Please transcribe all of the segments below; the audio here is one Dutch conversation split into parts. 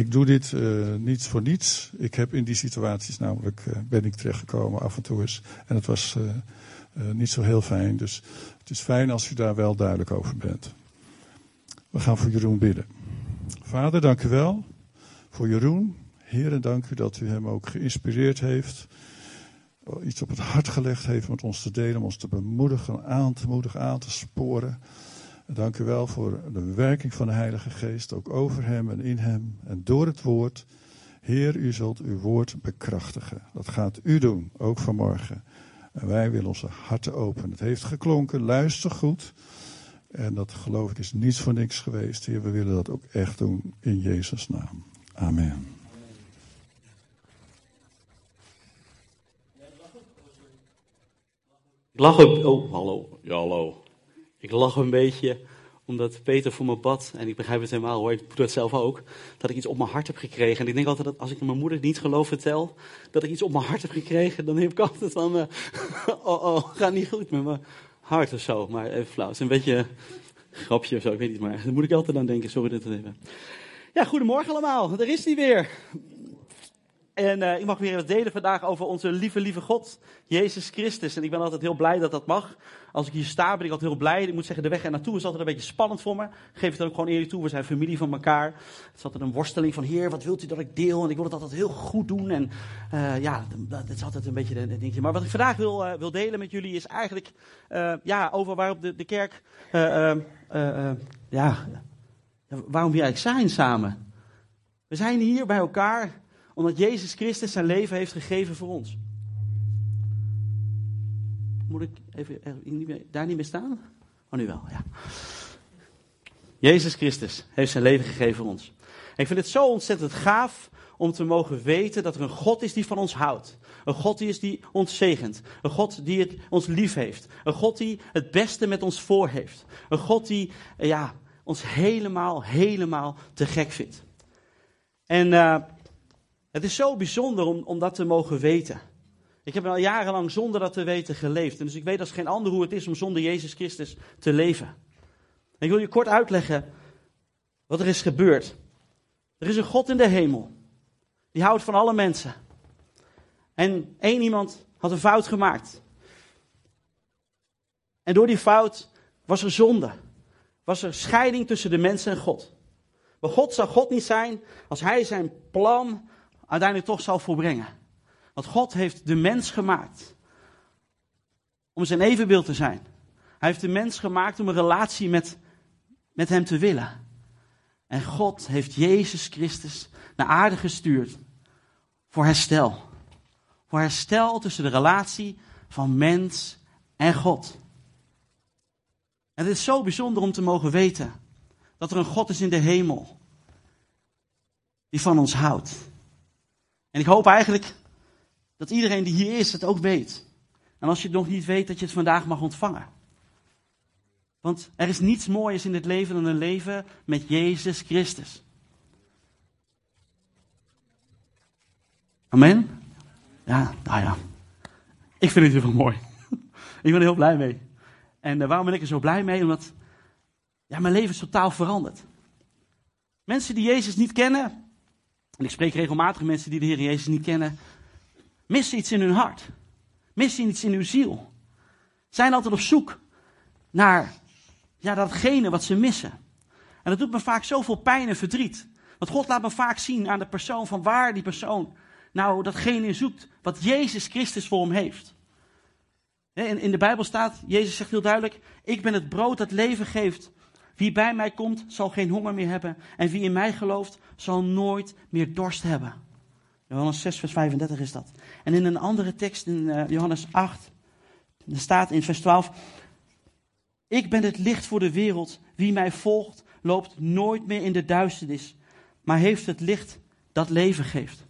Ik doe dit uh, niet voor niets. Ik heb in die situaties namelijk, uh, ben ik terechtgekomen af en toe eens. En het was uh, niet zo heel fijn. Dus het is fijn als u daar wel duidelijk over bent. We gaan voor Jeroen bidden. Vader, dank u wel voor Jeroen. Heren, dank u dat u hem ook geïnspireerd heeft. Iets op het hart gelegd heeft met ons te delen, om ons te bemoedigen, aan te moedigen, aan te sporen. Dank u wel voor de werking van de Heilige Geest, ook over hem en in hem en door het woord. Heer, u zult uw woord bekrachtigen. Dat gaat u doen, ook vanmorgen. En wij willen onze harten openen. Het heeft geklonken, luister goed. En dat geloof ik is niets voor niks geweest. Heer, we willen dat ook echt doen in Jezus' naam. Amen. Ik lach op. Oh, hallo. Ja, hallo. Ik lach een beetje omdat Peter voor me bad, en ik begrijp het helemaal hoor, ik doe het zelf ook, dat ik iets op mijn hart heb gekregen. En ik denk altijd dat als ik mijn moeder niet geloof vertel, dat ik iets op mijn hart heb gekregen, dan heb ik altijd van, uh, oh oh, gaat niet goed met mijn hart of zo. Maar even flauw, het is een beetje grapje of zo, ik weet niet, maar daar moet ik altijd aan denken, sorry dat het even. Ja, goedemorgen allemaal, daar is hij weer. En uh, ik mag weer wat delen vandaag over onze lieve, lieve God, Jezus Christus. En ik ben altijd heel blij dat dat mag. Als ik hier sta, ben ik altijd heel blij. Ik moet zeggen, de weg er naartoe is altijd een beetje spannend voor me. Geef het ook gewoon eerlijk toe. We zijn familie van elkaar. Het is altijd een worsteling van, heer, wat wilt u dat ik deel? En ik wil het altijd heel goed doen. En uh, ja, dat is altijd een beetje een dingetje. Maar wat ik vandaag wil, uh, wil delen met jullie is eigenlijk ja, over waarop de, de kerk, ja, waarom we eigenlijk zijn samen. We zijn hier bij elkaar omdat Jezus Christus zijn leven heeft gegeven voor ons. Moet ik even daar niet meer staan? Oh, nu wel, ja. Jezus Christus heeft zijn leven gegeven voor ons. ik vind het zo ontzettend gaaf om te mogen weten dat er een God is die van ons houdt. Een God die is die ons zegent. Een God die ons lief heeft. Een God die het beste met ons voor heeft. Een God die ja, ons helemaal, helemaal te gek vindt. En uh, het is zo bijzonder om, om dat te mogen weten. Ik heb al jarenlang zonder dat te weten geleefd. En dus ik weet als geen ander hoe het is om zonder Jezus Christus te leven. En ik wil je kort uitleggen wat er is gebeurd. Er is een God in de hemel. Die houdt van alle mensen. En één iemand had een fout gemaakt. En door die fout was er zonde. Was er scheiding tussen de mensen en God. Maar God zou God niet zijn als hij zijn plan uiteindelijk toch zal volbrengen. Want God heeft de mens gemaakt om zijn evenbeeld te zijn. Hij heeft de mens gemaakt om een relatie met, met hem te willen. En God heeft Jezus Christus naar aarde gestuurd voor herstel. Voor herstel tussen de relatie van mens en God. En het is zo bijzonder om te mogen weten dat er een God is in de hemel die van ons houdt. En ik hoop eigenlijk dat iedereen die hier is het ook weet. En als je het nog niet weet, dat je het vandaag mag ontvangen. Want er is niets mooiers in het leven dan een leven met Jezus Christus. Amen? Ja, nou ja. Ik vind het heel mooi. ik ben er heel blij mee. En uh, waarom ben ik er zo blij mee? Omdat ja, mijn leven is totaal veranderd. Mensen die Jezus niet kennen, en ik spreek regelmatig mensen die de Heer Jezus niet kennen, missen iets in hun hart. Missen iets in hun ziel. Zijn altijd op zoek naar ja, datgene wat ze missen. En dat doet me vaak zoveel pijn en verdriet. Want God laat me vaak zien aan de persoon van waar die persoon nou datgene zoekt wat Jezus Christus voor hem heeft. In, in de Bijbel staat, Jezus zegt heel duidelijk, ik ben het brood dat leven geeft. Wie bij mij komt, zal geen honger meer hebben. En wie in mij gelooft, zal nooit meer dorst hebben. Johannes 6, vers 35 is dat. En in een andere tekst, in uh, Johannes 8, er staat in vers 12: Ik ben het licht voor de wereld. Wie mij volgt, loopt nooit meer in de duisternis, maar heeft het licht dat leven geeft.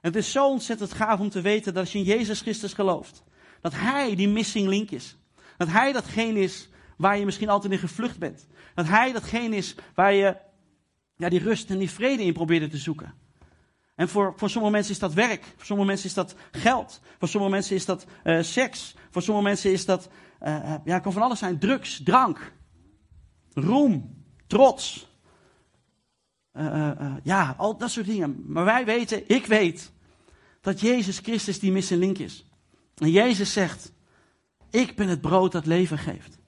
Het is zo ontzettend gaaf om te weten dat als je in Jezus Christus gelooft, dat Hij die missing link is. Dat Hij datgene is waar je misschien altijd in gevlucht bent. Dat Hij datgene is waar je ja, die rust en die vrede in probeerde te zoeken. En voor, voor sommige mensen is dat werk. Voor sommige mensen is dat geld. Voor sommige mensen is dat uh, seks. Voor sommige mensen is dat, uh, ja, kan van alles zijn. Drugs, drank, roem, trots. ja, al dat soort dingen. Maar wij weten, ik weet, dat Jezus Christus die missing link is. En Jezus zegt, ik ben het brood dat leven geeft.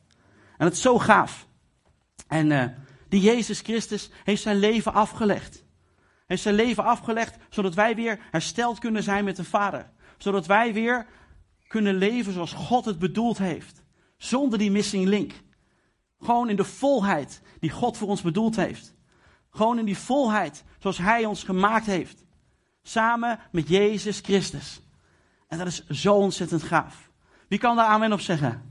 En dat is zo gaaf. En uh, die Jezus Christus heeft zijn leven afgelegd. Heeft zijn leven afgelegd zodat wij weer hersteld kunnen zijn met de Vader. Zodat wij weer kunnen leven zoals God het bedoeld heeft. Zonder die missing link. Gewoon in de volheid die God voor ons bedoeld heeft. Gewoon in die volheid zoals Hij ons gemaakt heeft. Samen met Jezus Christus. En dat is zo ontzettend gaaf. Wie kan daar amen op zeggen?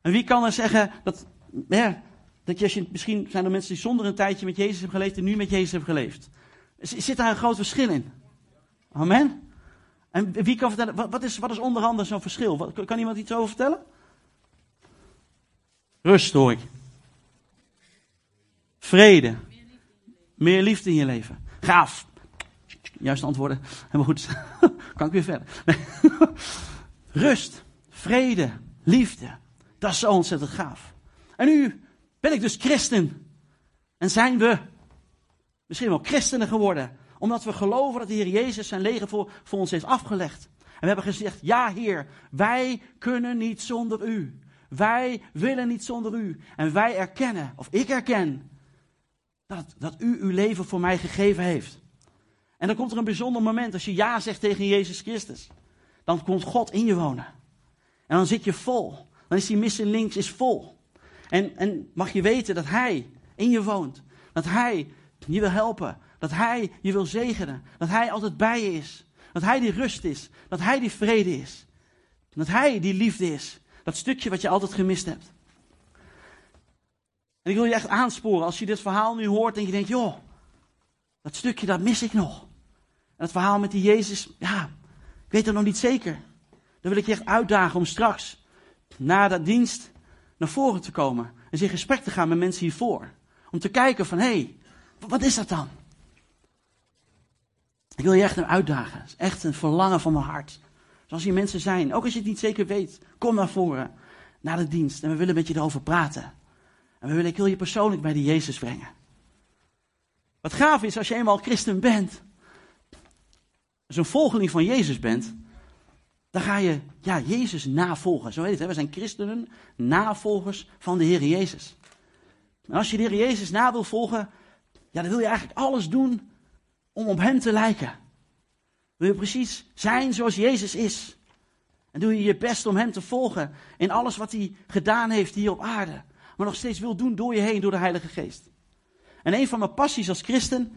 En wie kan er zeggen dat, ja, dat je, misschien zijn er mensen die zonder een tijdje met Jezus hebben geleefd en nu met Jezus hebben geleefd. Zit daar een groot verschil in? Amen? En wie kan vertellen, wat is, wat is onder andere zo'n verschil? kan iemand iets over vertellen? Rust hoor ik. Vrede. Meer liefde in je leven. Gaaf. Juiste antwoorden. Helemaal goed. kan ik weer verder. Rust. Vrede. Liefde. Dat is zo ontzettend gaaf. En nu ben ik dus christen. En zijn we misschien wel christenen geworden. Omdat we geloven dat de Heer Jezus zijn leger voor, voor ons heeft afgelegd. En we hebben gezegd, ja Heer, wij kunnen niet zonder u. Wij willen niet zonder u. En wij erkennen, of ik erken, dat, dat u uw leven voor mij gegeven heeft. En dan komt er een bijzonder moment als je ja zegt tegen Jezus Christus. Dan komt God in je wonen. En dan zit je vol. Dan is die missing links is vol. En, en mag je weten dat Hij in je woont. Dat Hij je wil helpen. Dat Hij je wil zegenen. Dat Hij altijd bij je is. Dat Hij die rust is. Dat Hij die vrede is. Dat Hij die liefde is. Dat stukje wat je altijd gemist hebt. En ik wil je echt aansporen, als je dit verhaal nu hoort en je denkt, joh, dat stukje dat mis ik nog. En het verhaal met die Jezus, ja, ik weet het nog niet zeker. Dan wil ik je echt uitdagen om straks, na dat dienst, naar voren te komen. En in gesprek te gaan met mensen hiervoor. Om te kijken van, hé, hey, wat is dat dan? Ik wil je echt uitdagen. Het is echt een verlangen van mijn hart. Zoals hier mensen zijn, ook als je het niet zeker weet, kom naar voren, na de dienst. En we willen met je erover praten. En we willen, ik wil je persoonlijk bij die Jezus brengen. Wat gaaf is als je eenmaal christen bent, als een volgeling van Jezus bent, dan ga je ja, Jezus navolgen. Zo heet het, hè? we zijn christenen, navolgers van de Heer Jezus. En als je de Heer Jezus na wil volgen, ja, dan wil je eigenlijk alles doen om op Hem te lijken. Wil je precies zijn zoals Jezus is. En doe je je best om Hem te volgen in alles wat Hij gedaan heeft hier op aarde. Maar nog steeds wil doen door je heen, door de Heilige Geest. En een van mijn passies als christen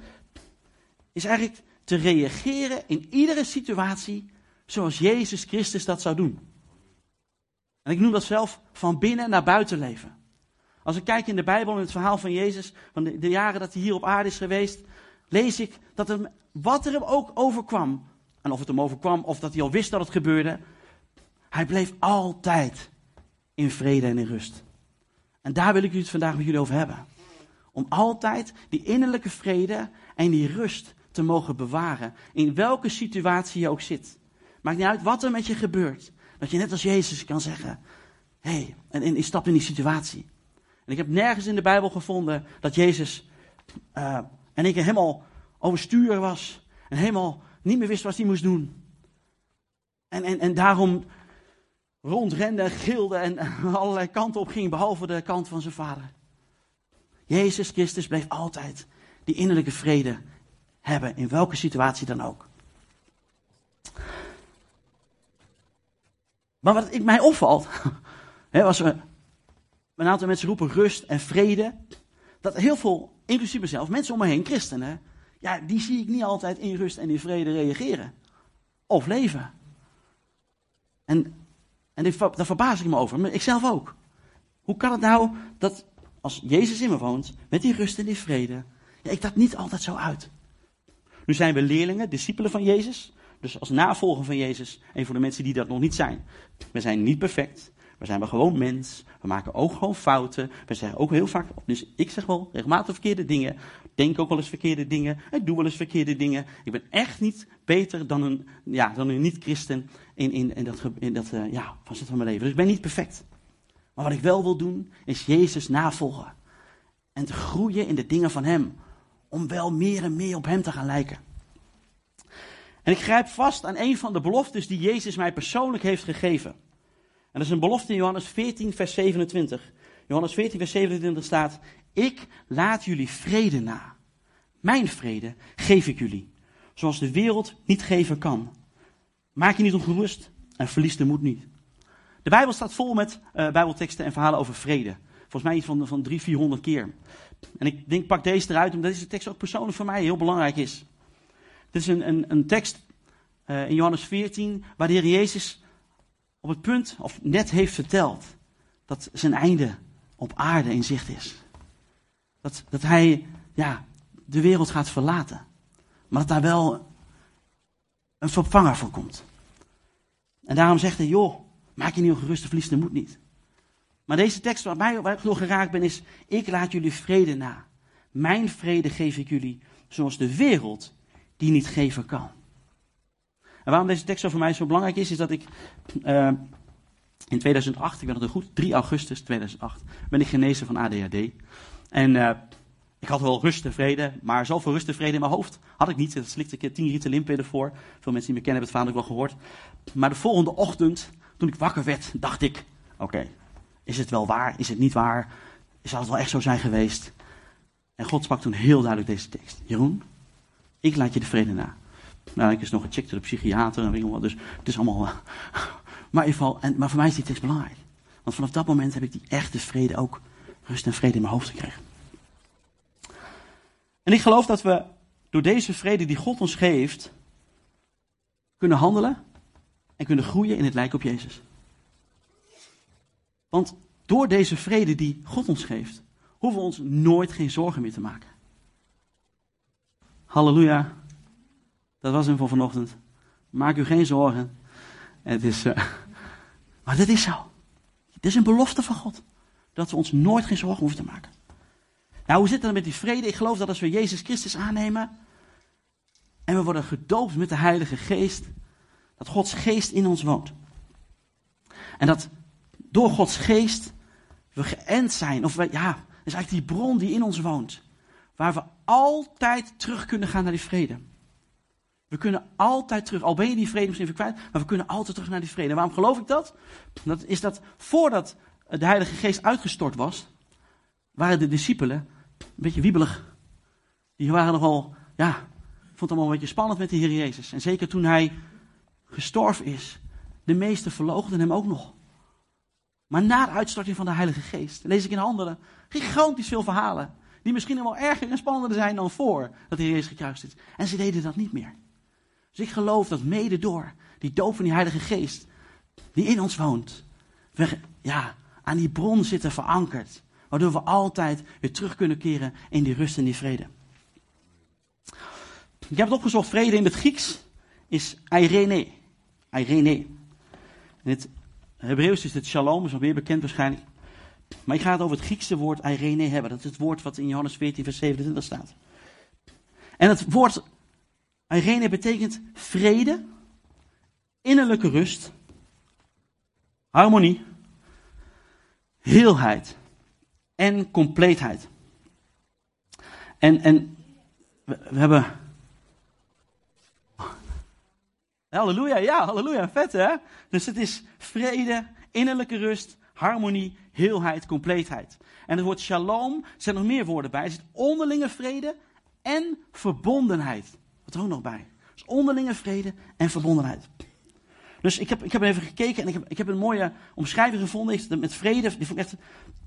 is eigenlijk te reageren in iedere situatie zoals Jezus Christus dat zou doen. En ik noem dat zelf van binnen naar buiten leven. Als ik kijk in de Bijbel, in het verhaal van Jezus, van de, jaren dat hij hier op aarde is geweest, lees ik dat er, wat er hem ook overkwam, en of het hem overkwam of dat hij al wist dat het gebeurde, hij bleef altijd in vrede en in rust. En daar wil ik het vandaag met jullie over hebben. Om altijd die innerlijke vrede en die rust te mogen bewaren. In welke situatie je ook zit. Maakt niet uit wat er met je gebeurt. Dat je net als Jezus kan zeggen: hé, hey, en, en, stap in die situatie. En ik heb nergens in de Bijbel gevonden dat Jezus en ik helemaal overstuur was. En helemaal niet meer wist wat hij moest doen. En, en, en daarom rondrende en gilde en allerlei kanten op ging, behalve de kant van zijn vader. Jezus Christus bleef altijd die innerlijke vrede hebben, in welke situatie dan ook. Maar wat ik mij opvalt, hè, als we een aantal mensen roepen rust en vrede, dat heel veel, inclusief mezelf, mensen om me heen, christenen, ja, die zie ik niet altijd in rust en in vrede reageren. Of leven. En, en daar verbaas ik me over, maar ik zelf ook. Hoe kan het nou dat als Jezus in me woont, met die rust en die vrede, ja, ik dat niet altijd zo uit? Nu zijn we leerlingen, discipelen van Jezus. Dus als navolger van Jezus, en voor de mensen die dat nog niet zijn. We zijn niet perfect. We zijn maar gewoon mens. We maken ook gewoon fouten. We zeggen ook heel vaak, dus ik zeg wel regelmatig verkeerde dingen. Denk ook wel eens verkeerde dingen. Ik doe wel eens verkeerde dingen. Ik ben echt niet beter dan een, ja, dan een niet-christen in, in, in dat, in dat uh, ja, facet van mijn leven. Dus ik ben niet perfect. Maar wat ik wel wil doen, is Jezus navolgen. En te groeien in de dingen van Hem. om wel meer en meer op Hem te gaan lijken. En ik grijp vast aan een van de beloftes die Jezus mij persoonlijk heeft gegeven. En dat is een belofte in Johannes 14, vers 27. Johannes 14, vers 27 staat: Ik laat jullie vrede na. Mijn vrede geef ik jullie, zoals de wereld niet geven kan. Maak je niet ongerust en verlies de moed niet. De Bijbel staat vol met uh, Bijbelteksten en verhalen over vrede. Volgens mij iets van, van 300, 400 keer. En ik denk, pak deze eruit, omdat deze tekst ook persoonlijk voor mij heel belangrijk is. Dit is een, een, tekst uh, in Johannes 14, waar de Heer Jezus op het punt, of net heeft verteld, dat zijn einde op aarde in zicht is. Dat, dat hij ja, de wereld gaat verlaten. Maar dat daar wel een vervanger voor komt. En daarom zegt hij, joh, maak je niet ongerust, verlies de moed niet. Maar deze tekst waar, mij, waar ik door geraakt ben is, ik laat jullie vrede na. Mijn vrede geef ik jullie, zoals de wereld die niet geven kan. En waarom deze tekst zo voor mij zo belangrijk is, is dat ik uh, in 2008, ik ben het goed, 3 augustus 2008, ben ik genezen van ADHD. En uh, ik had wel rust en vrede, maar zoveel rust en vrede in mijn hoofd had ik niet. Dat slikte ik tien Ritalin voor. Veel mensen die me kennen hebben het verhaal ook wel gehoord. Maar de volgende ochtend, toen ik wakker werd, dacht ik, oké, is het wel waar? Is het niet waar? Zal het wel echt zo zijn geweest? En God sprak toen heel duidelijk deze tekst. Jeroen, ik laat je de vrede na. Nou, ik is nog gecheckt door de psychiater en wat, dus het is allemaal... maar, geval, en, maar voor mij is die tekst belangrijk. Want vanaf dat moment heb ik die echte vrede ook, rust en vrede in mijn hoofd gekregen. En ik geloof dat we door deze vrede die God ons geeft, kunnen handelen en kunnen groeien in het lijken op Jezus. Want door deze vrede die God ons geeft, hoeven we ons nooit geen zorgen meer te maken. Halleluja. Dat was hem voor vanochtend. Maak u geen zorgen. Het is, uh, maar dit is zo. Dit is een belofte van God. Dat we ons nooit geen zorgen hoeven te maken. Nou, hoe zit het dan met die vrede? Ik geloof dat als we Jezus Christus aannemen en we worden gedoopt met de Heilige Geest, dat Gods Geest in ons woont. En dat door Gods Geest we geënt zijn, of we, ja, is eigenlijk die bron die in ons woont, waar we altijd terug kunnen gaan naar die vrede. We kunnen altijd terug, al ben je die vrede misschien even kwijt, maar we kunnen altijd terug naar die vrede. Waarom geloof ik dat? Dat is dat voordat de Heilige Geest uitgestort was, waren de discipelen een beetje wiebelig. Die waren nogal, ja, vond het allemaal een beetje spannend met de Heer Jezus. En zeker toen hij gestorven is, de meesten verloochenden hem ook nog. Maar na de uitstorting van de Heilige Geest, lees ik in Handelen, gigantisch veel verhalen. Die misschien wel erger en spannender zijn dan voor dat de Heer gekruist is. En ze deden dat niet meer. Dus ik geloof dat mede door die doop van die Heilige Geest, die in ons woont, we ja, aan die bron zitten verankerd. Waardoor we altijd weer terug kunnen keren in die rust en die vrede. Ik heb het opgezocht, vrede in het Grieks is Irene. Irene. In het Hebreeuws is het shalom, is nog meer bekend waarschijnlijk. Maar ik ga het over het Griekse woord Irene hebben. Dat is het woord wat in Johannes 14, vers 27 staat. En het woord Irene betekent vrede, innerlijke rust, harmonie, heelheid en compleetheid. En, en we, we hebben. Halleluja, ja, halleluja, vet hè? Dus het is vrede, innerlijke rust, harmonie, heelheid, compleetheid. En het woord shalom, er zijn nog meer woorden bij. Er zit onderlinge vrede en verbondenheid. Wat er ook nog bij. Dus onderlinge vrede en verbondenheid. Dus ik heb, ik heb even gekeken en ik heb, ik heb een mooie omschrijving gevonden. Met vrede, die vond echt,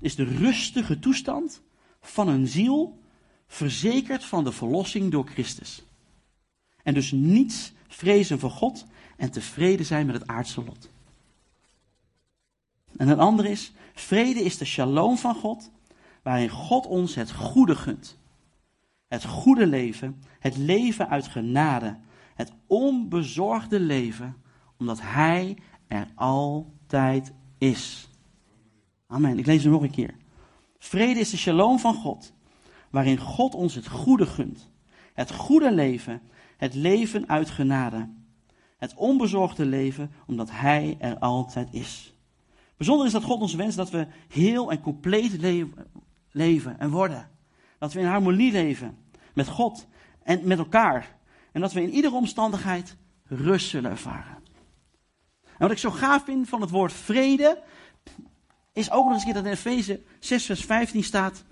is de rustige toestand van een ziel verzekerd van de verlossing door Christus. En dus niets vrezen voor God en tevreden zijn met het aardse lot. En een andere is, vrede is de shalom van God, waarin God ons het goede gunt. Het goede leven, het leven uit genade, het onbezorgde leven omdat Hij er altijd is. Amen. Ik lees hem nog een keer. Vrede is de shalom van God, waarin God ons het goede gunt. Het goede leven, het leven uit genade. Het onbezorgde leven, omdat Hij er altijd is. Bijzonder is dat God ons wenst dat we heel en compleet leven, en worden. Dat we in harmonie leven met God en met elkaar. En dat we in iedere omstandigheid rust zullen ervaren. En wat ik zo gaaf vind van het woord vrede, is ook nog eens dat in Efeze 6 vers 15 staat,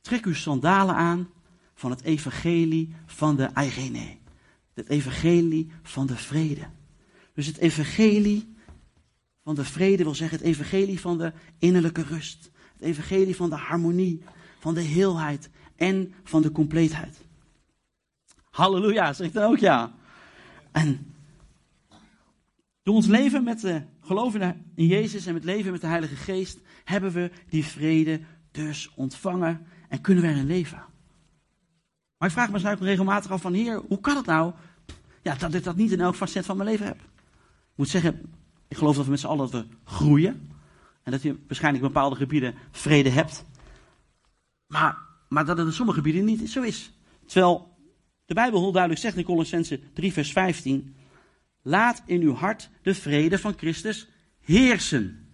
trek uw sandalen aan van het evangelie van de Eigene. Het evangelie van de vrede. Dus het evangelie van de vrede wil zeggen het evangelie van de innerlijke rust. Het evangelie van de harmonie, van de heelheid en van de compleetheid. Halleluja, zegt dan ook ja. En door ons leven met de geloof in Jezus en met leven met de Heilige Geest hebben we die vrede dus ontvangen en kunnen we erin leven. Maar ik vraag me ook regelmatig af van Heer, hoe kan het nou ja, dat ik dat niet in elk facet van mijn leven heb? Ik moet zeggen, ik geloof dat we met z'n allen dat we groeien. En dat je waarschijnlijk in bepaalde gebieden vrede hebt. Maar, maar dat het in sommige gebieden niet zo is. Terwijl de Bijbel heel duidelijk zegt in Colossense 3 vers 15. Laat in uw hart de vrede van Christus heersen.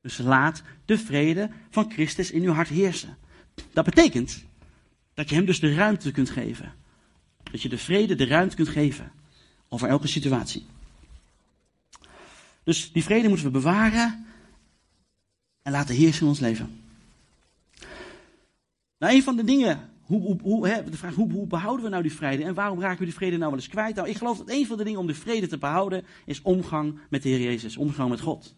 Dus laat de vrede van Christus in uw hart heersen. Dat betekent dat je hem dus de ruimte kunt geven. Dat je de vrede de ruimte kunt geven over elke situatie. Dus die vrede moeten we bewaren en laten heersen in ons leven. Nou, een van de dingen, hoe, hoe, hoe, hè, de vraag hoe, hoe behouden we nou die vrede en waarom raken we die vrede nou wel eens kwijt? Nou, ik geloof dat een van de dingen om de vrede te behouden is omgang met de Heer Jezus, omgang met God.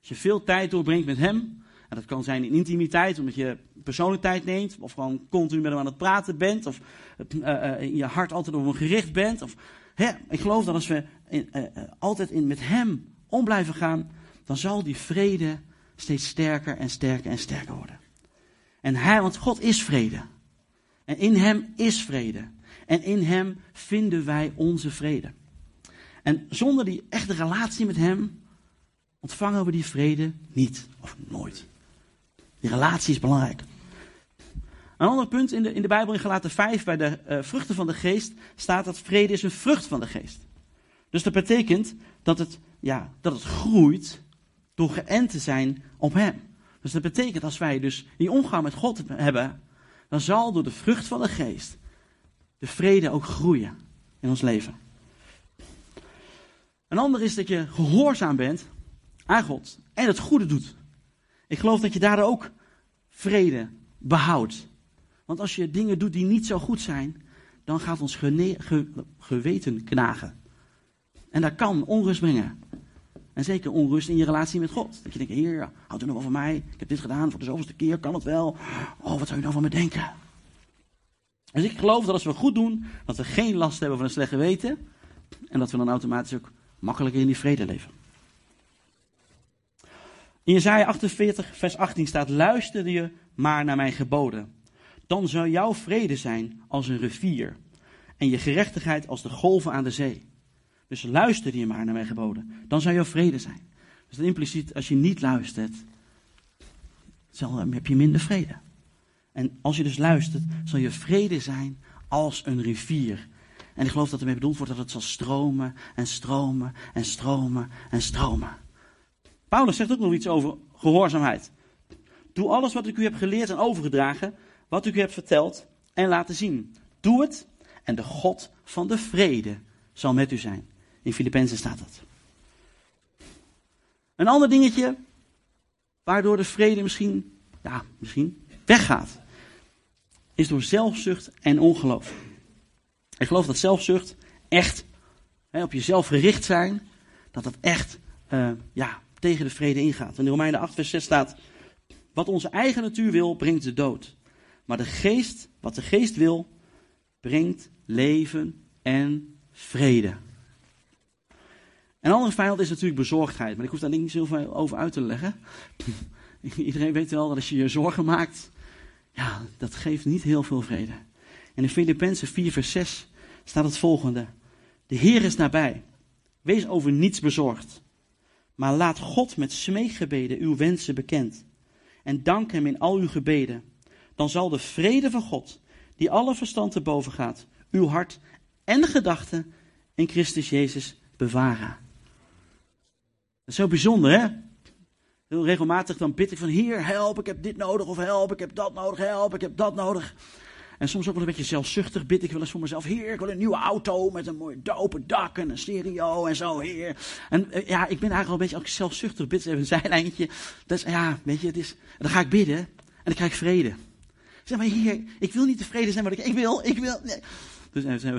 Als je veel tijd doorbrengt met Hem, en dat kan zijn in intimiteit, omdat je persoonlijk tijd neemt, of gewoon continu met hem aan het praten bent, of uh, in je hart altijd op hem gericht bent. Of, hè, ik geloof dat als we altijd in, met hem om blijven gaan, dan zal die vrede steeds sterker en sterker en sterker worden. En hij, want God is vrede. En in hem is vrede. En in hem vinden wij onze vrede. En zonder die echte relatie met hem ontvangen we die vrede niet of nooit. Die relatie is belangrijk. Een ander punt in de, in de Bijbel in Galaten 5 bij de uh, vruchten van de geest staat dat vrede is een vrucht van de geest. Dus dat betekent dat het, ja, dat het groeit door geënt te zijn op hem. Dus dat betekent als wij dus die omgang met God hebben, dan zal door de vrucht van de geest de vrede ook groeien in ons leven. Een ander is dat je gehoorzaam bent aan God en het goede doet. Ik geloof dat je daardoor ook vrede behoudt. Want als je dingen doet die niet zo goed zijn, dan gaat ons geweten knagen. En dat kan onrust brengen. En zeker onrust in je relatie met God. Dat je denkt, heer, houdt u nog wel van mij? Ik heb dit gedaan voor de zoveelste keer, kan het wel? Oh, wat zou u nou van me denken? Dus ik geloof dat als we goed doen, dat we geen last hebben van een slecht geweten. En dat we dan automatisch ook makkelijker in die vrede leven. In Jezaja 48, vers 18 staat, luister je maar naar mijn geboden. Dan zou jouw vrede zijn als een rivier en je gerechtigheid als de golven aan de zee. Dus luister je maar naar mijn geboden. Dan zou jouw vrede zijn. Dus impliciet, als je niet luistert, dan heb je minder vrede. En als je dus luistert, zal je vrede zijn als een rivier. En ik geloof dat ermee bedoeld wordt dat het zal stromen en stromen en stromen en stromen. Paulus zegt ook nog iets over gehoorzaamheid. Doe alles wat ik u heb geleerd en overgedragen, wat ik u heb verteld en laten zien. Doe het en de God van de vrede zal met u zijn. In Filippenzen staat dat. Een ander dingetje waardoor de vrede misschien, ja, misschien weggaat, is door zelfzucht en ongeloof. Ik geloof dat zelfzucht echt hè, op jezelf gericht zijn, dat dat echt uh, ja, tegen de vrede ingaat. In Romeinen 8, vers 6 staat: Wat onze eigen natuur wil, brengt de dood. Maar de geest, wat de geest wil, brengt leven en vrede. Een andere vijand is natuurlijk bezorgdheid. Maar ik hoef daar niet zoveel over uit te leggen. Iedereen weet wel dat als je je zorgen maakt, ja, dat geeft niet heel veel vrede. En in Filippenzen 4 vers 6 staat het volgende. De Heer is nabij. Wees over niets bezorgd. Maar laat God met smeekgebeden uw wensen bekend. En dank hem in al uw gebeden. Dan zal de vrede van God, die alle verstand te boven gaat, uw hart en gedachten in Christus Jezus bewaren. Is zo bijzonder, hè? Heel regelmatig dan bid ik van, hier, help, ik heb dit nodig, of help, ik heb dat nodig, help, ik heb dat nodig. En soms ook wel een beetje zelfzuchtig bid ik wel eens voor mezelf. Heer, ik wil een nieuwe auto met een mooi dope dak en een stereo en zo, heer. En eh, ja, ik ben eigenlijk al een beetje ook zelfzuchtig. Bid even een zijlijntje. Is, ja, weet je, het is, dan ga ik bidden en dan krijg ik vrede. Zeg maar, heer, ik wil niet tevreden zijn wat ik, ik wil, ik wil. Dus en we,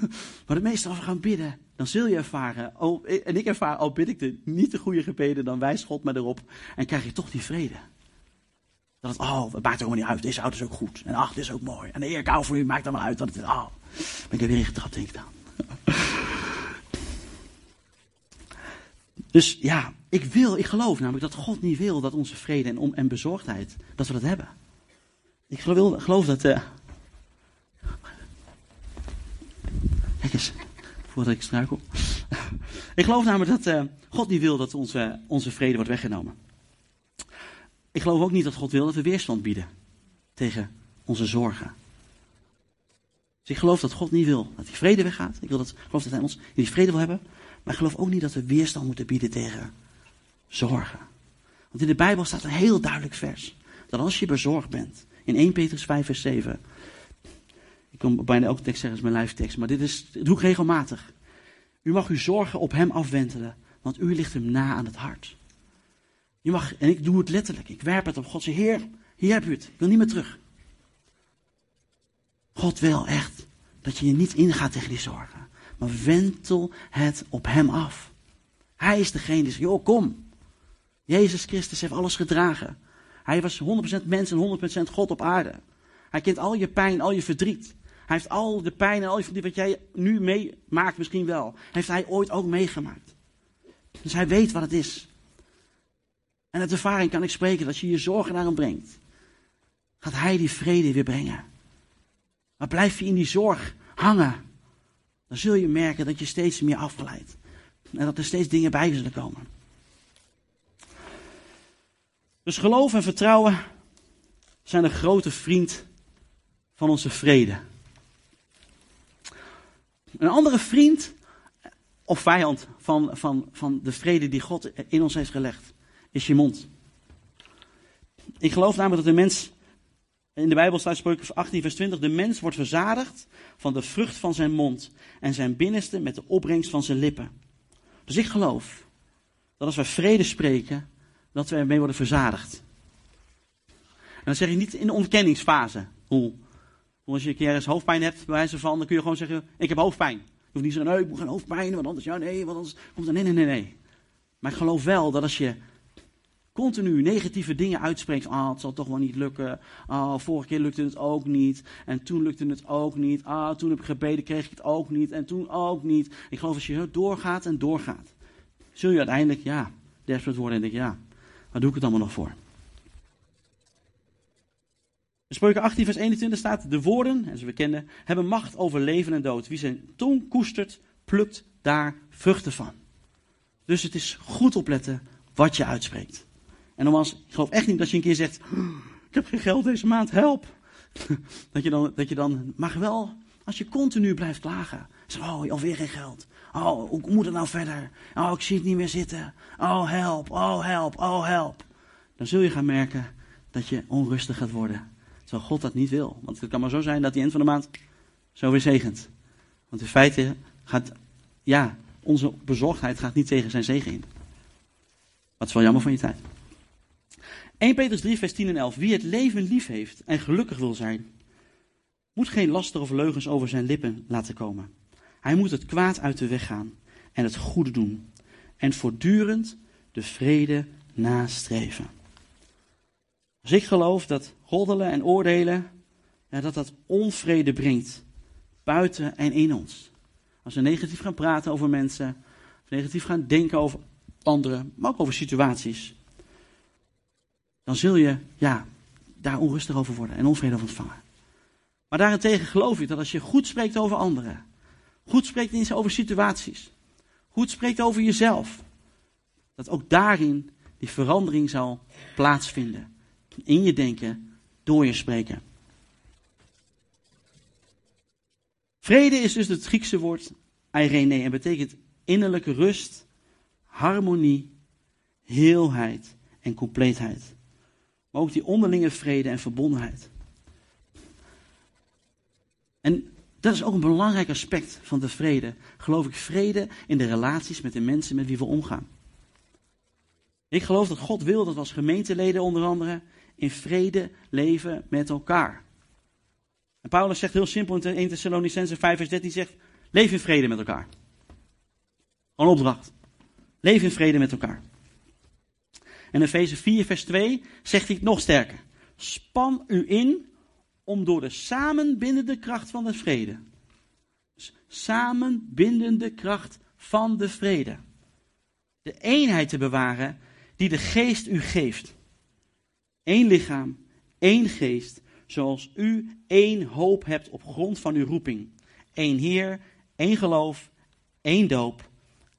maar het meeste als we gaan bidden, dan zul je ervaren, en ik ervaar, al bid ik de, niet de goede gebeden, dan wijst God me erop en krijg je toch die vrede. Dat het, oh, het maakt ook niet uit, deze auto is ook goed. En ach, dit is ook mooi. En de eer ik voor u maakt dan maar uit. Dat het, oh, ben ik er weer in getrapt, denk ik dan. Dus ja, ik wil, ik geloof namelijk dat God niet wil dat onze vrede en, om, en bezorgdheid, dat we dat hebben. Ik geloof, geloof dat, uh, Kijk eens, voordat ik struikel. ik geloof namelijk dat uh, God niet wil dat onze, onze vrede wordt weggenomen. Ik geloof ook niet dat God wil dat we weerstand bieden tegen onze zorgen. Dus ik geloof dat God niet wil dat die vrede weggaat. Ik wil dat, geloof dat Hij ons die vrede wil hebben. Maar ik geloof ook niet dat we weerstand moeten bieden tegen zorgen. Want in de Bijbel staat een heel duidelijk vers. Dat als je bezorgd bent, in 1 Petrus 5 vers 7, ik kom bijna elke tekst zeggen, is mijn lijftekst, maar dit, is, doe ik regelmatig. U mag uw zorgen op hem afwentelen, want u ligt hem na aan het hart. Je mag, en ik doe het letterlijk, ik werp het op God. Zeg, Heer, hier heb u het, ik wil niet meer terug. God wil echt dat je je niet ingaat tegen die zorgen, maar wentel het op hem af. Hij is degene die zegt, joh, kom. Jezus Christus heeft alles gedragen. Hij was 100% mens en 100% God op aarde. Hij kent al je pijn, al je verdriet. Hij heeft al de pijn en al die wat jij nu meemaakt misschien wel. Heeft hij ooit ook meegemaakt. Dus hij weet wat het is. En uit ervaring kan ik spreken dat als je je zorgen naar hem brengt, gaat hij die vrede weer brengen. Maar blijf je in die zorg hangen, dan zul je merken dat je steeds meer afglijdt. En dat er steeds dingen bij zullen komen. Dus geloof en vertrouwen zijn een grote vriend van onze vrede. Een andere vriend of vijand van, van, van de vrede die God in ons heeft gelegd, is je mond. Ik geloof namelijk dat de mens, in de Bijbel staat spreuken 18 vers 20, de mens wordt verzadigd van de vrucht van zijn mond en zijn binnenste met de opbrengst van zijn lippen. Dus ik geloof dat als wij vrede spreken, dat we ermee worden verzadigd. En dan zeg je niet in de ontkenningsfase. Hoe als je een keer eens hoofdpijn hebt, bij wijze van, dan kun je gewoon zeggen, ik heb hoofdpijn. Je hoeft niet zeggen, nee, ik moet geen hoofdpijn, want anders, ja, nee, want anders komt er, nee, nee, nee, nee. Maar ik geloof wel dat als je continu negatieve dingen uitspreekt, ah, het zal toch wel niet lukken, ah, vorige keer lukte het ook niet, en toen lukte het ook niet, ah, toen heb ik gebeden, kreeg ik het ook niet, en toen ook niet. Ik geloof als je doorgaat en doorgaat, zul je uiteindelijk, ja, desperate worden en denk ja, waar doe ik het allemaal nog voor? In Spreuken 18, vers 21 staat: De woorden, en ze we kennen, hebben macht over leven en dood. Wie zijn tong koestert, plukt daar vruchten van. Dus het is goed opletten wat je uitspreekt. En nogmaals, ik geloof echt niet dat je een keer zegt: Ik heb geen geld deze maand, help. Dat je dan, dat je dan mag wel, als je continu blijft klagen. Zeg, oh, alweer geen geld. Oh, hoe moet het nou verder? Oh, ik zie het niet meer zitten. Oh, help, oh, help, oh, help. Dan zul je gaan merken dat je onrustig gaat worden. Terwijl God dat niet wil. Want het kan maar zo zijn dat die eind van de maand zo weer zegent. Want in feite gaat, ja, onze bezorgdheid gaat niet tegen zijn zegen in. Wat is wel jammer van je tijd. 1 Petrus 3, vers 10 en 11. Wie het leven lief heeft en gelukkig wil zijn, moet geen laster of leugens over zijn lippen laten komen. Hij moet het kwaad uit de weg gaan en het goede doen. En voortdurend de vrede nastreven. Dus ik geloof dat roddelen en oordelen, ja, dat dat onvrede brengt. Buiten en in ons. Als we negatief gaan praten over mensen, negatief gaan denken over anderen, maar ook over situaties, dan zul je ja, daar onrustig over worden en onvrede over ontvangen. Maar daarentegen geloof ik dat als je goed spreekt over anderen, goed spreekt over situaties, goed spreekt over jezelf, dat ook daarin die verandering zal plaatsvinden in je denken, door je spreken. Vrede is dus het Griekse woord eirene en betekent innerlijke rust, harmonie, heelheid en compleetheid. Maar ook die onderlinge vrede en verbondenheid. En dat is ook een belangrijk aspect van de vrede. Geloof ik vrede in de relaties met de mensen met wie we omgaan. Ik geloof dat God wil dat we als gemeenteleden onder andere in vrede leven met elkaar. En Paulus zegt heel simpel in 1 Thessalonicense 5 vers 13, zegt, leef in vrede met elkaar. Een opdracht. Leef in vrede met elkaar. En in Efeze 4 vers 2 zegt hij het nog sterker. Span u in om door de samenbindende kracht van de vrede. Dus samenbindende kracht van de vrede. De eenheid te bewaren die de geest u geeft. Eén lichaam, één geest, zoals u één hoop hebt op grond van uw roeping. Eén Heer, één geloof, één doop,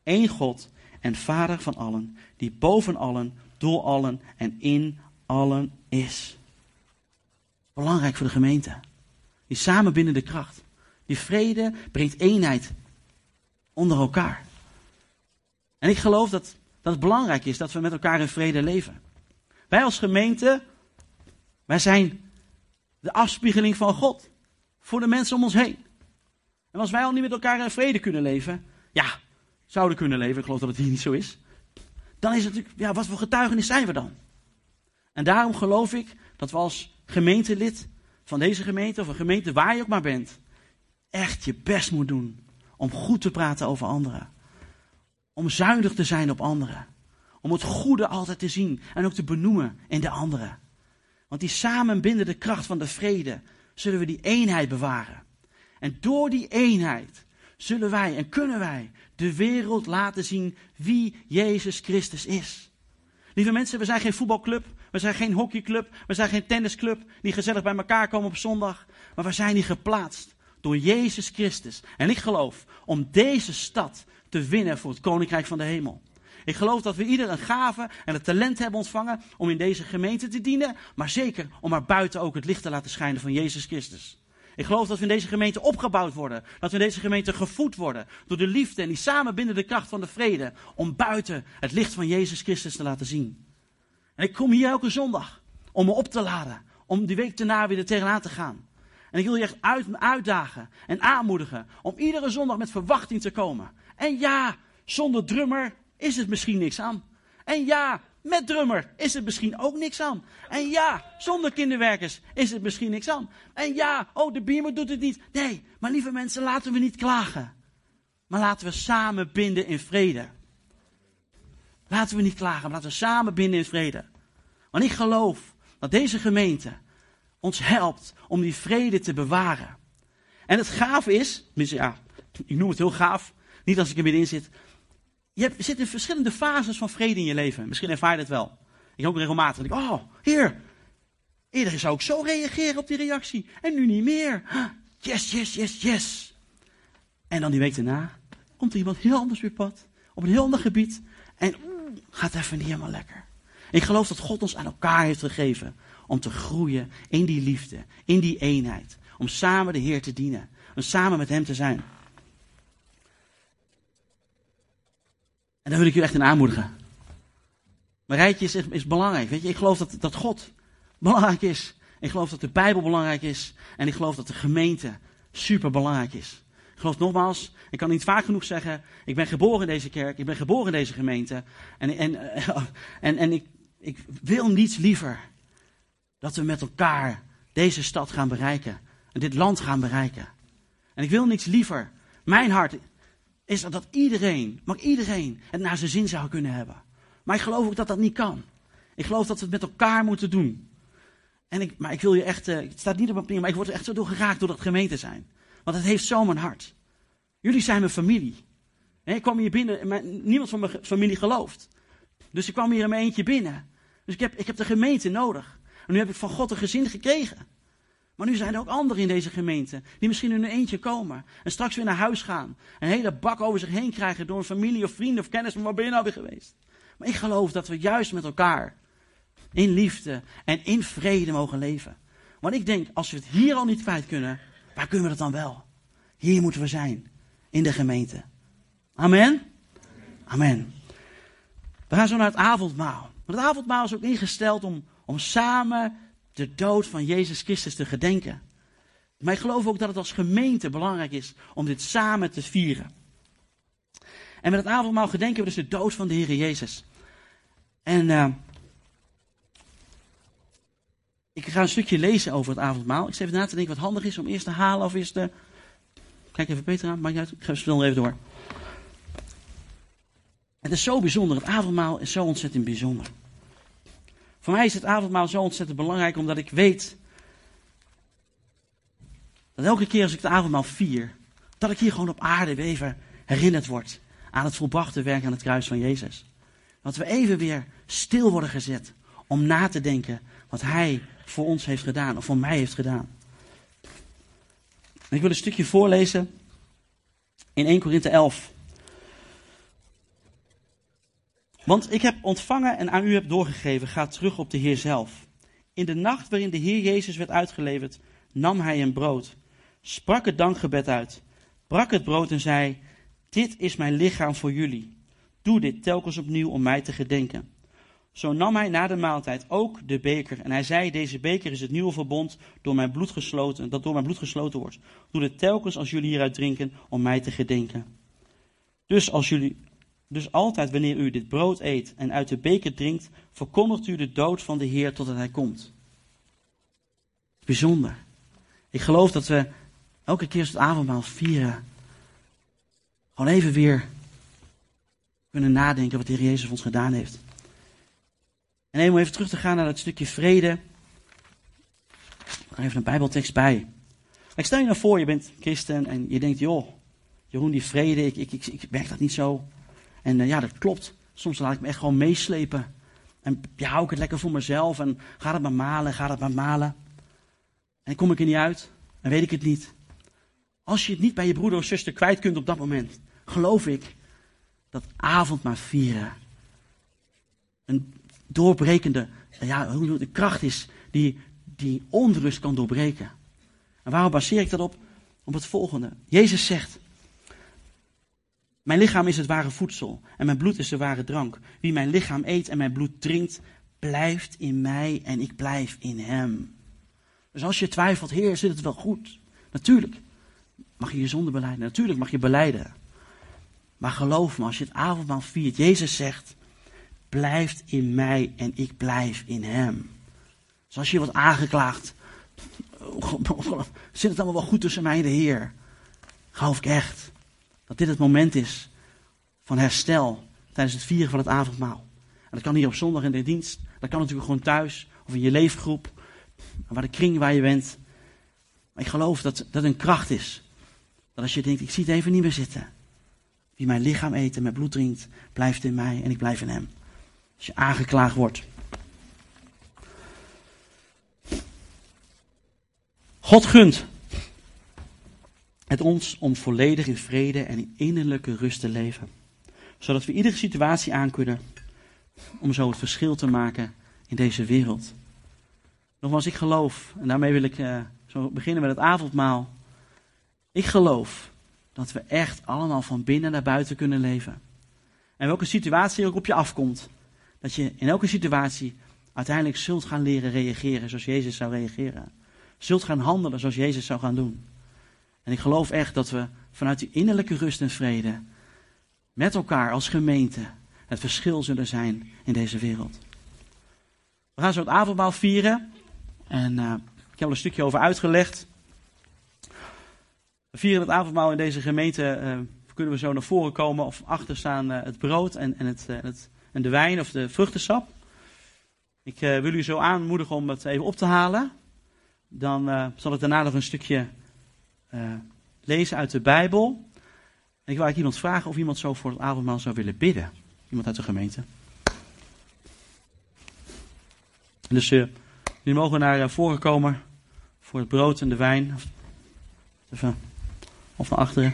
één God en Vader van allen, die boven allen, door allen en in allen is. Belangrijk voor de gemeente. Die samenbindende kracht. Die vrede brengt eenheid onder elkaar. En ik geloof dat, dat het belangrijk is dat we met elkaar in vrede leven. Wij als gemeente, wij zijn de afspiegeling van God voor de mensen om ons heen. En als wij al niet met elkaar in vrede kunnen leven, ja, zouden kunnen leven, ik geloof dat het hier niet zo is, dan is het natuurlijk, ja, wat voor getuigenis zijn we dan? En daarom geloof ik dat we als gemeentelid van deze gemeente, of een gemeente waar je ook maar bent, echt je best moet doen om goed te praten over anderen. Om zuinig te zijn op anderen. Om het goede altijd te zien en ook te benoemen in de anderen. Want die samenbindende kracht van de vrede zullen we die eenheid bewaren. En door die eenheid zullen wij en kunnen wij de wereld laten zien wie Jezus Christus is. Lieve mensen, we zijn geen voetbalclub, we zijn geen hockeyclub, we zijn geen tennisclub die gezellig bij elkaar komen op zondag. Maar we zijn hier geplaatst door Jezus Christus. En ik geloof om deze stad te winnen voor het Koninkrijk van de Hemel. Ik geloof dat we ieder een gave en het talent hebben ontvangen om in deze gemeente te dienen, maar zeker om er buiten ook het licht te laten schijnen van Jezus Christus. Ik geloof dat we in deze gemeente opgebouwd worden. Dat we in deze gemeente gevoed worden door de liefde en die samenbindende kracht van de vrede. Om buiten het licht van Jezus Christus te laten zien. En ik kom hier elke zondag om me op te laden. Om die week daarna weer er tegenaan te gaan. En ik wil je echt uit, uitdagen en aanmoedigen om iedere zondag met verwachting te komen. En ja, zonder drummer is het misschien niks aan. En ja, met drummer is het misschien ook niks aan. En ja, zonder kinderwerkers is het misschien niks aan. En ja, oh, de biermer doet het niet. Nee, maar lieve mensen, laten we niet klagen. Maar laten we samen binden in vrede. Laten we niet klagen, maar laten we samen binden in vrede. Want ik geloof dat deze gemeente ons helpt om die vrede te bewaren. En het gaaf is, ja, ik noem het heel gaaf, niet als ik er middenin zit, je zit in verschillende fases van vrede in je leven. Misschien ervaar je dat wel. Ik ook regelmatig. Ik, oh, heer. Eerder zou ik zo reageren op die reactie. En nu niet meer. Yes, yes, yes, yes. En dan die week daarna komt er iemand heel anders weer pad. Op een heel ander gebied. En gaat even niet helemaal lekker. Ik geloof dat God ons aan elkaar heeft gegeven. Om te groeien in die liefde. In die eenheid. Om samen de Heer te dienen. Om samen met Hem te zijn. En daar wil ik jullie echt in aanmoedigen. Maar rijtje is, is belangrijk. Weet je, ik geloof dat, dat God belangrijk is. Ik geloof dat de Bijbel belangrijk is. En ik geloof dat de gemeente super belangrijk is. Ik geloof nogmaals, ik kan niet vaak genoeg zeggen. Ik ben geboren in deze kerk. Ik ben geboren in deze gemeente. En, en, en, en ik, ik wil niets liever dat we met elkaar deze stad gaan bereiken. En dit land gaan bereiken. En ik wil niets liever. Mijn hart is dat iedereen, maar iedereen het naar zijn zin zou kunnen hebben. Maar ik geloof ook dat dat niet kan. Ik geloof dat we het met elkaar moeten doen. En ik, maar ik wil je echt, uh, het staat niet op mijn maar ik word er echt zo door geraakt door dat gemeente zijn. Want het heeft zo mijn hart. Jullie zijn mijn familie. ik kwam hier binnen, en niemand van mijn familie gelooft. Dus ik kwam hier in mijn eentje binnen. Dus ik heb, ik heb de gemeente nodig. En nu heb ik van God een gezin gekregen. Maar nu zijn er ook anderen in deze gemeente die misschien in hun eentje komen. En straks weer naar huis gaan. Een hele bak over zich heen krijgen door een familie of vrienden of kennis. Maar waar ben je nou weer geweest? Maar ik geloof dat we juist met elkaar in liefde en in vrede mogen leven. Want ik denk, als we het hier al niet kwijt kunnen, waar kunnen we dat dan wel? Hier moeten we zijn, in de gemeente. Amen? Amen. We gaan zo naar het avondmaal. Het avondmaal is ook ingesteld om, om samen de dood van Jezus Christus te gedenken. Maar ik geloof ook dat het als gemeente belangrijk is om dit samen te vieren. En met het avondmaal gedenken we dus de dood van de Heer Jezus. En uh, ik ga een stukje lezen over het avondmaal. Ik zit even na te denken wat handig is om eerst te halen of eerst te... Kijk even Peter aan, maakt niet uit. Ik ga snel even door. Het is zo bijzonder. Het avondmaal is zo ontzettend bijzonder. Voor mij is het avondmaal zo ontzettend belangrijk omdat ik weet dat elke keer als ik het avondmaal vier, dat ik hier gewoon op aarde weer even herinnerd word aan het volbrachte werk aan het kruis van Jezus. Dat we even weer stil worden gezet om na te denken wat Hij voor ons heeft gedaan, of voor mij heeft gedaan. ik wil een stukje voorlezen in 1 Korinthe 11. Want ik heb ontvangen en aan u heb doorgegeven, gaat terug op de Heer zelf. In de nacht waarin de Heer Jezus werd uitgeleverd, nam hij een brood, sprak het dankgebed uit, brak het brood en zei: Dit is mijn lichaam voor jullie. Doe dit telkens opnieuw om mij te gedenken. Zo nam hij na de maaltijd ook de beker en hij zei: Deze beker is het nieuwe verbond door mijn bloed gesloten, dat door mijn bloed gesloten wordt. Doe dit telkens als jullie hieruit drinken om mij te gedenken. Dus als jullie dus altijd wanneer u dit brood eet en uit de beker drinkt, verkondigt u de dood van de Heer totdat hij komt. Bijzonder. Ik geloof dat we elke keer als het avondmaal vieren, gewoon even weer kunnen nadenken wat de Heer Jezus ons gedaan heeft. En om even terug te gaan naar dat stukje vrede. Er even een bijbeltekst bij. Ik stel je nou voor, je bent christen en je denkt, joh, Jeroen, die vrede, ik, ik, ik, ik merk dat niet zo. En uh, ja, dat klopt. Soms laat ik me echt gewoon meeslepen. En ja, hou ik het lekker voor mezelf en ga het maar malen, ga het maar malen. En kom ik er niet uit, dan weet ik het niet. Als je het niet bij je broeder of zuster kwijt kunt op dat moment, geloof ik dat avond maar vieren een doorbrekende ja, de kracht is die, die onrust kan doorbreken. En waarom baseer ik dat op? Op het volgende. Jezus zegt, mijn lichaam is het ware voedsel en mijn bloed is de ware drank. Wie mijn lichaam eet en mijn bloed drinkt, blijft in mij en ik blijf in hem. Dus als je twijfelt, Heer, zit het wel goed? Natuurlijk mag je je zonde beleiden. Natuurlijk mag je beleiden. Maar geloof me, als je het avondmaal viert, Jezus zegt, blijft in mij en ik blijf in hem. Dus als je wordt aangeklaagd, zit het allemaal wel goed tussen mij en de Heer? Geloof ik echt dat dit het moment is van herstel tijdens het vieren van het avondmaal. En dat kan hier op zondag in de dienst, dat kan natuurlijk gewoon thuis of in je leefgroep, waar de kring waar je bent. Maar ik geloof dat dat een kracht is. Dat als je denkt, ik zie het even niet meer zitten. Wie mijn lichaam eet en mijn bloed drinkt, blijft in mij en ik blijf in hem. Als je aangeklaagd wordt. God gunt het ons om volledig in vrede en in innerlijke rust te leven. Zodat we iedere situatie aankunnen om zo het verschil te maken in deze wereld. Nogmaals, ik geloof, en daarmee wil ik uh, zo beginnen met het avondmaal. Ik geloof dat we echt allemaal van binnen naar buiten kunnen leven. En welke situatie ook op je afkomt, dat je in elke situatie uiteindelijk zult gaan leren reageren zoals Jezus zou reageren. Zult gaan handelen zoals Jezus zou gaan doen. En ik geloof echt dat we vanuit die innerlijke rust en vrede met elkaar als gemeente het verschil zullen zijn in deze wereld. We gaan zo het avondmaal vieren. En uh, ik heb er een stukje over uitgelegd. We vieren het avondmaal in deze gemeente. Uh, kunnen we zo naar voren komen of achter staan uh, het brood en, en, het, het, en de wijn of de vruchtensap. Ik wil u zo aanmoedigen om het even op te halen. Dan zal ik daarna nog een stukje lezen uit de Bijbel. Ik wil eigenlijk iemand vragen of iemand zo voor het avondmaal zou willen bidden. Iemand uit de gemeente. Dus uh, jullie mogen naar voren komen voor het brood en de wijn. Even, of naar achteren.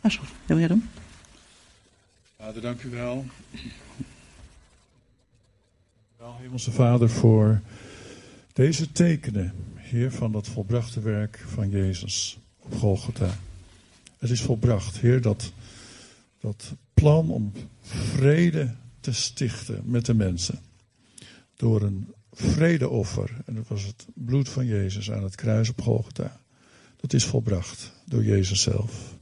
Is goed. Wil jij doen? Vader, dank u wel. Wel, Hemelse Vader, voor deze tekenen, Heer, van dat volbrachte werk van Jezus op Golgotha. Het is volbracht, Heer, dat, dat plan om vrede te stichten met de mensen. Door een vredeoffer. En dat was het bloed van Jezus aan het kruis op Golgotha. Dat is volbracht door Jezus zelf.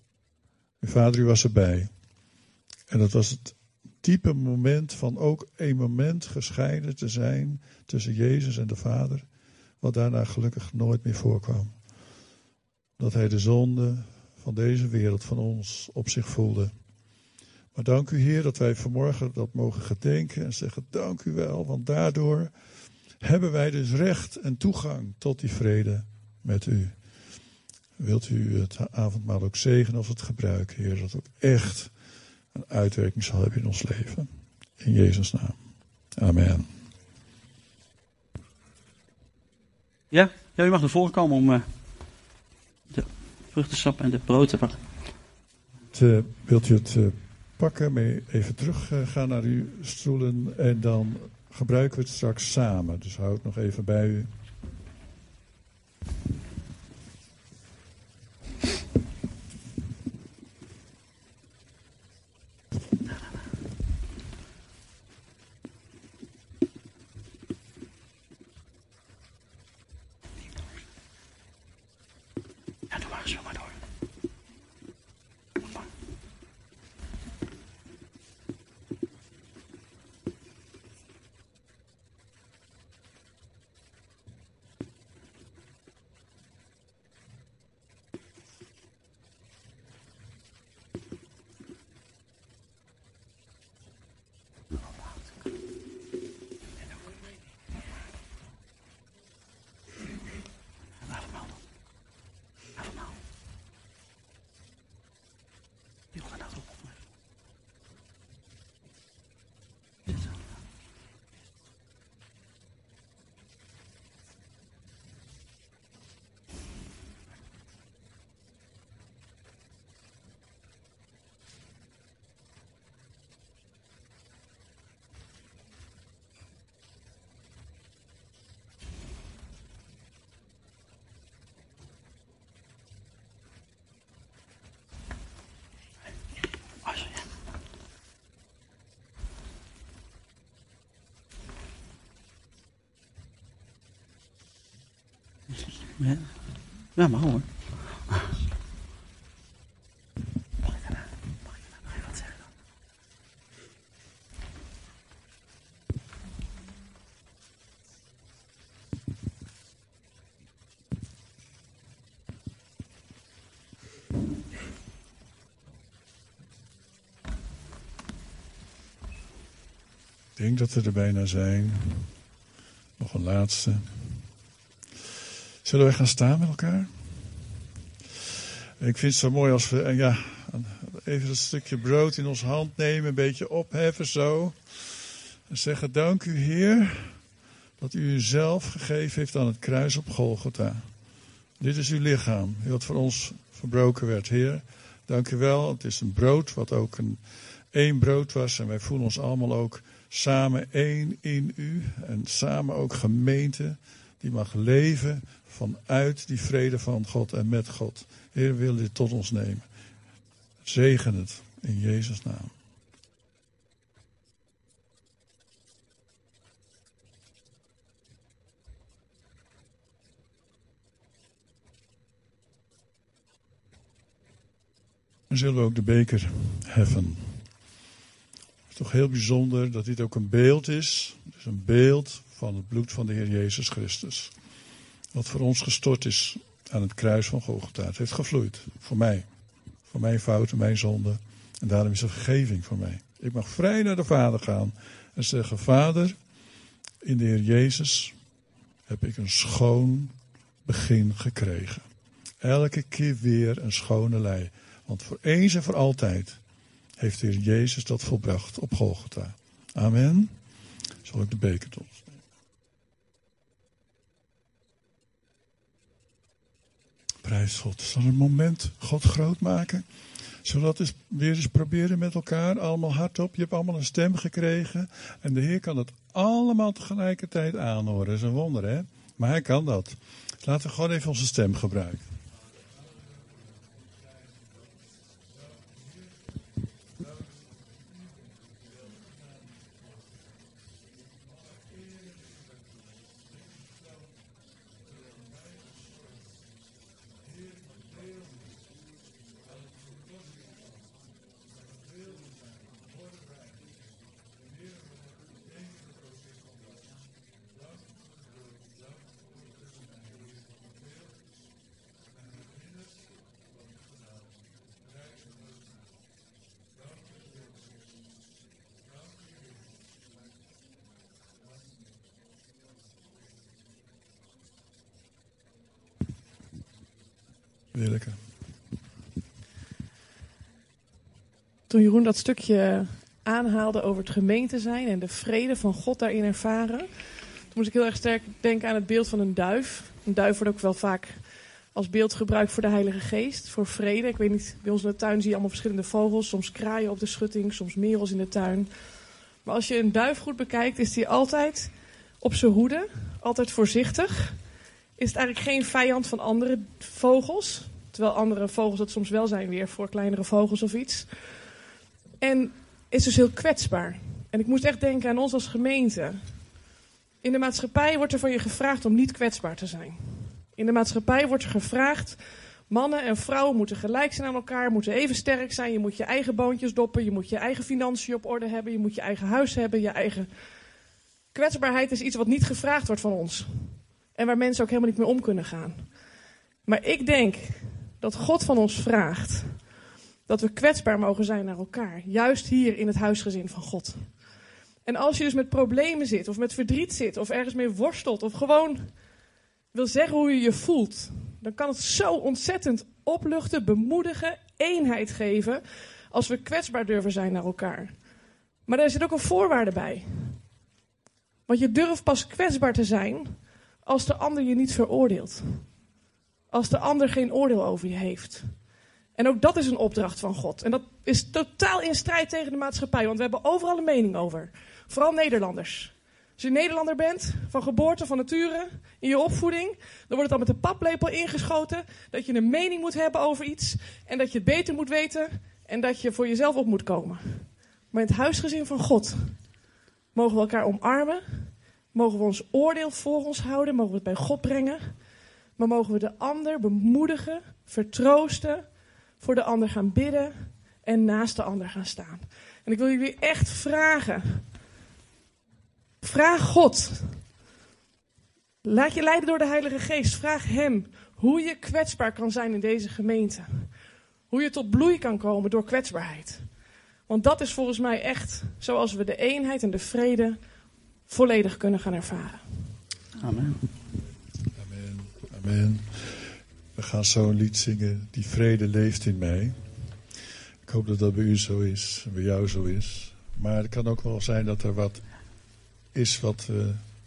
Mijn vader, u was erbij. En dat was het diepe moment van ook een moment gescheiden te zijn tussen Jezus en de Vader. Wat daarna gelukkig nooit meer voorkwam. Dat hij de zonde van deze wereld, van ons, op zich voelde. Maar dank u Heer dat wij vanmorgen dat mogen gedenken en zeggen dank u wel, want daardoor hebben wij dus recht en toegang tot die vrede met u. Wilt u het avondmaal ook zegenen als het gebruiken, Heer, dat het ook echt een uitwerking zal hebben in ons leven. In Jezus' naam. Amen. Ja, ja u mag naar voren komen om uh, de vruchtensap en de brood te pakken. Te, wilt u het uh, pakken, mee even terug gaan naar uw stoelen en dan gebruiken we het straks samen. Dus houd nog even bij u. Ja, ja maar hoor. Ik denk dat we er bijna zijn. Nog een laatste. Zullen we gaan staan met elkaar? Ik vind het zo mooi als we eh, ja, even een stukje brood in onze hand nemen, een beetje opheffen zo. En zeggen, dank u Heer dat u uzelf gegeven heeft aan het kruis op Golgotha. Dit is uw lichaam, wat voor ons verbroken werd. Heer, dank u wel. Het is een brood wat ook een één brood was. En wij voelen ons allemaal ook samen één in u. En samen ook gemeente die mag leven vanuit die vrede van God en met God. Heer, wil dit tot ons nemen. Zegen het in Jezus' naam. Dan zullen we ook de beker heffen. Het is toch heel bijzonder dat dit ook een beeld is. Is een beeld van het bloed van de Heer Jezus Christus. Wat voor ons gestort is aan het kruis van Golgotha. Het heeft gevloeid. Voor mij. Voor mijn fouten, mijn zonde. En daarom is er vergeving voor mij. Ik mag vrij naar de Vader gaan en zeggen: Vader, in de Heer Jezus heb ik een schoon begin gekregen. Elke keer weer een schone lei. Want voor eens en voor altijd heeft de Heer Jezus dat volbracht op Golgotha. Amen. Zal ik de beker tot Prijs God. Zal een moment God groot maken? Zullen we dat weer eens proberen met elkaar? Allemaal hardop. Je hebt allemaal een stem gekregen. En de Heer kan het allemaal tegelijkertijd aanhoren. Dat is een wonder, hè? Maar Hij kan dat. Laten we gewoon even onze stem gebruiken. Toen Jeroen dat stukje aanhaalde over het gemeente zijn en de vrede van God daarin ervaren, toen moest ik heel erg sterk denken aan het beeld van een duif. Een duif wordt ook wel vaak als beeld gebruikt voor de Heilige Geest, voor vrede. Ik weet niet, bij ons in de tuin zie je allemaal verschillende vogels, soms kraaien op de schutting, soms merels in de tuin. Maar als je een duif goed bekijkt, is die altijd op zijn hoede, altijd voorzichtig. Is het eigenlijk geen vijand van andere vogels, terwijl andere vogels dat soms wel zijn weer voor kleinere vogels of iets. En is dus heel kwetsbaar. En ik moest echt denken aan ons als gemeente. In de maatschappij wordt er van je gevraagd om niet kwetsbaar te zijn. In de maatschappij wordt er gevraagd: mannen en vrouwen moeten gelijk zijn aan elkaar, moeten even sterk zijn. Je moet je eigen boontjes doppen, je moet je eigen financiën op orde hebben, je moet je eigen huis hebben, je eigen. Kwetsbaarheid is iets wat niet gevraagd wordt van ons. En waar mensen ook helemaal niet mee om kunnen gaan. Maar ik denk dat God van ons vraagt dat we kwetsbaar mogen zijn naar elkaar. Juist hier in het huisgezin van God. En als je dus met problemen zit, of met verdriet zit, of ergens mee worstelt, of gewoon wil zeggen hoe je je voelt, dan kan het zo ontzettend opluchten, bemoedigen, eenheid geven, als we kwetsbaar durven zijn naar elkaar. Maar daar zit ook een voorwaarde bij. Want je durft pas kwetsbaar te zijn als de ander je niet veroordeelt. Als de ander geen oordeel over je heeft. En ook dat is een opdracht van God. En dat is totaal in strijd tegen de maatschappij, want we hebben overal een mening over. Vooral Nederlanders. Als je Nederlander bent, van geboorte, van nature, in je opvoeding, dan wordt het al met een paplepel ingeschoten dat je een mening moet hebben over iets en dat je het beter moet weten en dat je voor jezelf op moet komen. Maar in het huisgezin van God mogen we elkaar omarmen, mogen we ons oordeel voor ons houden, mogen we het bij God brengen, maar mogen we de ander bemoedigen, vertroosten, voor de ander gaan bidden en naast de ander gaan staan. En ik wil jullie echt vragen. Vraag God. Laat je leiden door de Heilige Geest. Vraag Hem hoe je kwetsbaar kan zijn in deze gemeente. Hoe je tot bloei kan komen door kwetsbaarheid. Want dat is volgens mij echt zoals we de eenheid en de vrede volledig kunnen gaan ervaren. Amen. Amen. Amen. We gaan zo lied zingen. Die vrede leeft in mij. Ik hoop dat dat bij u zo is. En bij jou zo is. Maar het kan ook wel zijn dat er wat is wat, uh,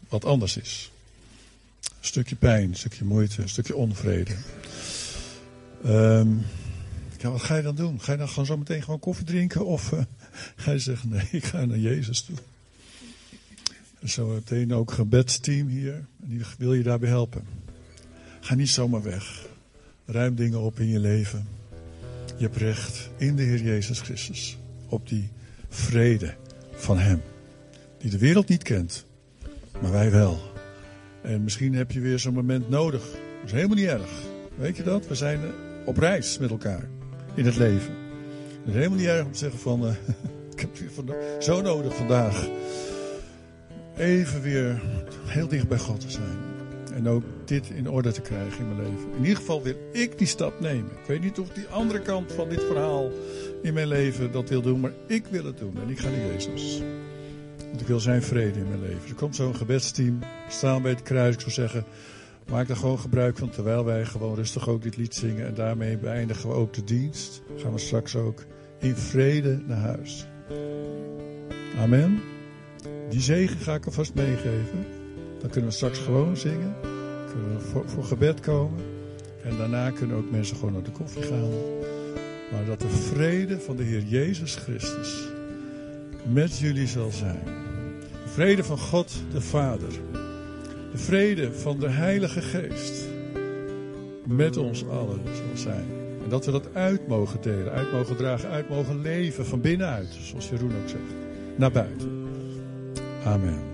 wat anders is. Een stukje pijn, een stukje moeite, een stukje onvrede. Um, ja, wat ga je dan doen? Ga je dan gewoon zo meteen gewoon koffie drinken? Of uh, ga je zeggen, nee, ik ga naar Jezus toe? Zo meteen ook een gebedsteam hier. En die wil je daarbij helpen. Ga niet zomaar weg. Ruim dingen op in je leven. Je hebt recht in de Heer Jezus Christus op die vrede van Hem. Die de wereld niet kent, maar wij wel. En misschien heb je weer zo'n moment nodig. Dat is helemaal niet erg. Weet je dat? We zijn op reis met elkaar in het leven. Het is helemaal niet erg om te zeggen van, uh, ik heb het weer zo nodig vandaag. Even weer heel dicht bij God te zijn. En ook dit in orde te krijgen in mijn leven. In ieder geval wil ik die stap nemen. Ik weet niet of die andere kant van dit verhaal in mijn leven dat wil doen, maar ik wil het doen. En ik ga naar Jezus. Want ik wil zijn vrede in mijn leven. Er komt zo'n gebedsteam, staan bij het kruis. Ik zou zeggen, maak er gewoon gebruik van terwijl wij gewoon rustig ook dit lied zingen. En daarmee beëindigen we ook de dienst. Gaan we straks ook in vrede naar huis. Amen. Die zegen ga ik alvast meegeven. Dan kunnen we straks gewoon zingen. Kunnen we voor, voor gebed komen. En daarna kunnen ook mensen gewoon naar de koffie gaan. Maar dat de vrede van de Heer Jezus Christus met jullie zal zijn. De vrede van God de Vader. De vrede van de Heilige Geest. Met ons allen zal zijn. En dat we dat uit mogen delen, uit mogen dragen, uit mogen leven van binnenuit. Zoals Jeroen ook zegt. Naar buiten. Amen.